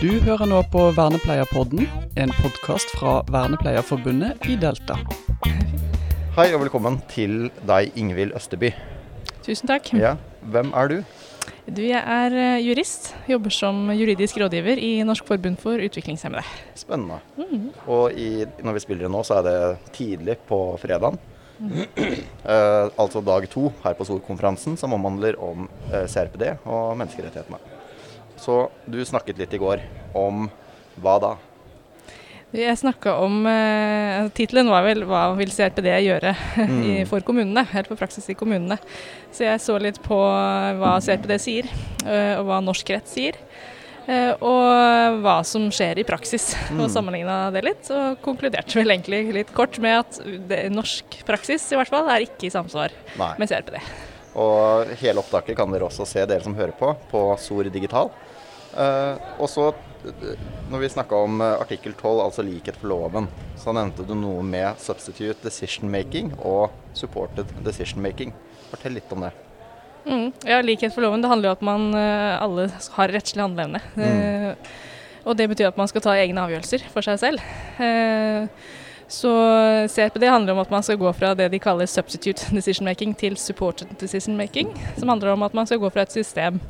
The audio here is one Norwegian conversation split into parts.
Du hører nå på Vernepleierpodden, en podkast fra Vernepleierforbundet i Delta. Hei og velkommen til deg, Ingvild Østeby. Tusen takk. Ja, Hvem er du? Du, jeg er eh, jurist. Jobber som juridisk rådgiver i Norsk forbund for utviklingshemmede. Spennende. Og i, når vi spiller det nå, så er det tidlig på fredagen. Eh, altså dag to her på Solkonferansen, som omhandler om eh, CRPD og menneskerettighetene. Så du snakket litt i går om hva da? Jeg snakka om eh, Tittelen var vel 'Hva vil CRPD gjøre i, for kommunene?' Eller for praksis i kommunene. Så jeg så litt på hva CRPD sier, eh, og hva norsk rett sier. eh, Og hva som skjer i praksis, og sammenligna det litt. Og konkluderte vel egentlig litt kort med at det, norsk praksis i hvert fall er ikke i samsvar Nei. med CRPD. Og hele opptaket kan dere også se, dere som hører på, på SOR Digital. Uh, og så, eh, når vi snakka om eh, artikkel 12, altså likhet for loven, så nevnte du noe med substitute decision making og supported decision making. Fortell litt om det. Mm. Ja, likhet for loven. Det handler jo om at man alle har rettslig handleevne. Eh, og det betyr at man skal ta egne avgjørelser for seg selv. Eh, så CRPD handler om at man skal gå fra det de kaller substitute decision making til supported decision making. Som handler om at man skal gå fra et system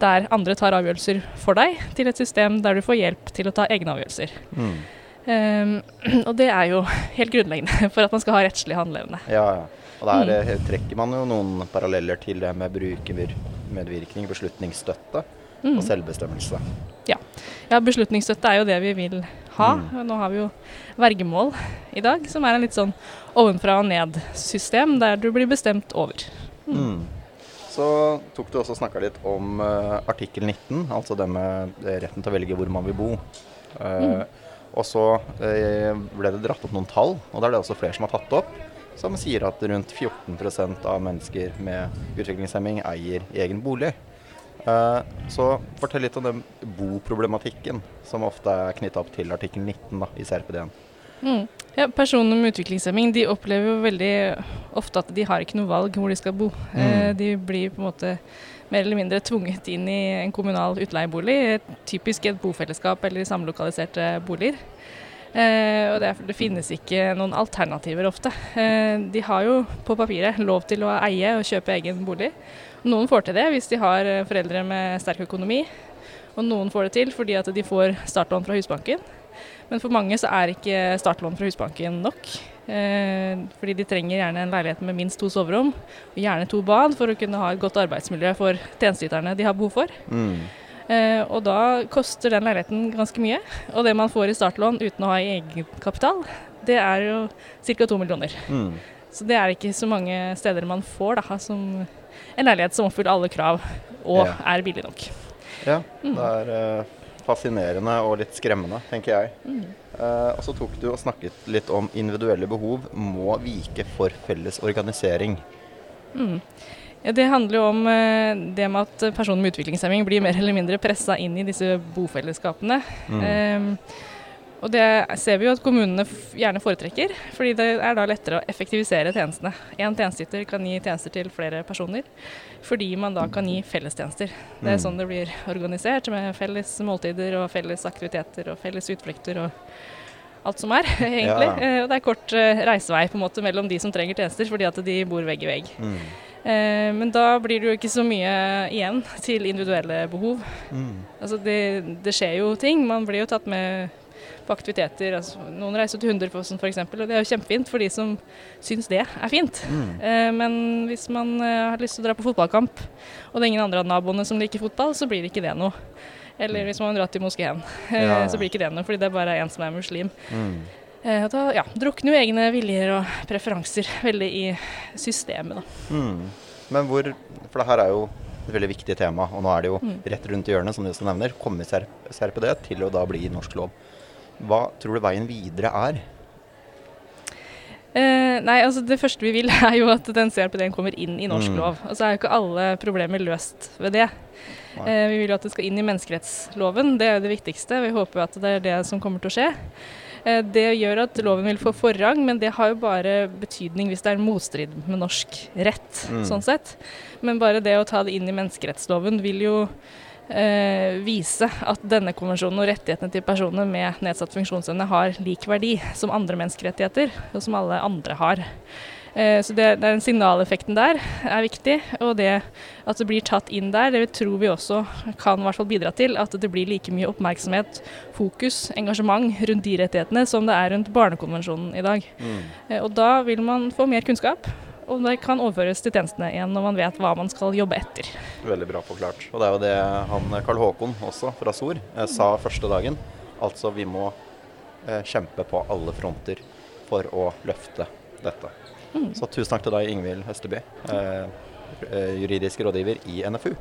der andre tar avgjørelser for deg, til et system der du får hjelp til å ta egne avgjørelser. Eh, og det er jo helt grunnleggende for at man skal ha rettslig handleevne. Ja, ja. Og der mm. trekker man jo noen paralleller til det med brukermedvirkning, beslutningsstøtte og selvbestemmelse. Ja. ja, beslutningsstøtte er jo det vi vil ha. Mm. Nå har vi jo vergemål i dag, som er en litt sånn ovenfra og ned-system, der du blir bestemt over. Mm. Så tok du også snakka litt om uh, artikkel 19, altså det med eh, retten til å velge hvor man vil bo. Eh, Og så uh, ble det dratt opp noen tall, og det er det også flere som har tatt opp, som sier at rundt 14% av mennesker med utviklingshemming eier egen bolig. Eh, så fortell litt om den boproblematikken som ofte er knytta opp til artikkel 19 da, i CRPD-en. Mm. Ja, personer med utviklingshemming de opplever jo veldig ofte at de har ikke noe valg hvor de skal bo. Eh, de blir på en måte mer eller mindre tvunget inn i en kommunal utleiebolig, typisk i et bofellesskap eller i samlokaliserte boliger. Eh, og det, er, det finnes ikke noen alternativer ofte. Eh, de har jo på papiret lov til å eie og kjøpe egen bolig. Noen får til det hvis de har eh, foreldre med sterk økonomi, og noen får det til fordi at de får startlån fra Husbanken. Men for mange så er ikke startlån fra Husbanken nok. Eh, fordi de trenger gjerne en leilighet med minst to soverom, og gjerne to bad, for å kunne ha et godt arbeidsmiljø for tjenesteyterne de har behov for. Mm. Eh, og da koster den leiligheten ganske mye. Og det man får i startlån uten å ha egenkapital, det er jo ca. to millioner. Mm. Så det er ikke så mange steder man får da, som en leilighet som oppfyller alle krav og Ja. er billig nok. Ja, det er uh, fascinerende og litt skremmende, tenker jeg. Eh, og så tok du og snakket litt om individuelle behov må vike for felles organisering. Ja, det handler jo om uh, det med at personer med utviklingshemming blir mer eller mindre pressa inn i disse bofellesskapene. Ehm, og det ser vi jo at kommunene gjerne foretrekker, fordi det er da lettere å effektivisere tjenestene. Én tjenesteyter kan gi tjenester til flere personer, fordi man da kan gi fellestjenester. Det er sånn det blir organisert, med felles måltider og felles aktiviteter og felles utflukter og alt som er, egentlig. Ja. Eh, og det er kort eh, reisevei på en måte mellom de som trenger tjenester, fordi at de bor vegg i vegg. Mm. Eh, men da blir det jo ikke så mye igjen til individuelle behov. Mm. Altså det, det skjer jo ting. Man blir jo tatt med på aktiviteter. Altså, noen reiser til Hunderfossen f.eks., og det er jo kjempefint for de som syns det er fint. Mm. Eh, men hvis man eh, har lyst til å dra på fotballkamp, og det er ingen andre av naboene som liker fotball, så blir det ikke det noe. Eller hvis man drar til moskeen, eh, Ja, så blir ikke det noe, fordi det er bare en som er muslim. Mm. Eh, da ja, drukner jo egne viljer og preferanser veldig i systemet, da. Mm. Men hvor For det her er jo et veldig viktig tema, og nå er det jo Mm. rett rundt i hjørnet, som du også nevner, kommer CR CRPD til å da bli norsk lov. Hva tror du veien videre er? Eh, nei, altså Det første vi vil, er jo at den CRPD-en kommer inn i norsk Mm. lov. Og så er jo ikke alle problemer løst ved det. Eh, vi vil jo at det skal inn i menneskerettsloven, det er jo det viktigste. Vi håper jo at det er det som kommer til å skje. Eh, det gjør at loven vil få forrang, men det har jo bare betydning hvis det er motstrid med norsk rett. Mm. sånn sett. Men bare det å ta det inn i menneskerettsloven vil jo eh, vise at denne konvensjonen og rettighetene til personer med nedsatt funksjonsevne har lik verdi som andre menneskerettigheter, og som alle andre har. Eh, så det, det er den signaleffekten der er viktig, og det at det blir tatt inn der, det tror vi også kan bidra til at det blir like mye oppmerksomhet, fokus, engasjement rundt de rettighetene som det er rundt Barnekonvensjonen i dag. Mm. Eh, Og da vil man få mer kunnskap, og det kan overføres til tjenestene igjen når man vet hva man skal jobbe etter. Veldig bra forklart. Og det er jo det han Karl Håkon også, fra SOR, eh, sa første dagen. Altså vi må eh, kjempe på alle fronter for å løfte dette. Så tusen takk til deg, Ingvild Østeby, eh, eh, juridisk rådgiver i NFU.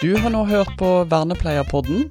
Du har nå hørt på Vernepleierpodden.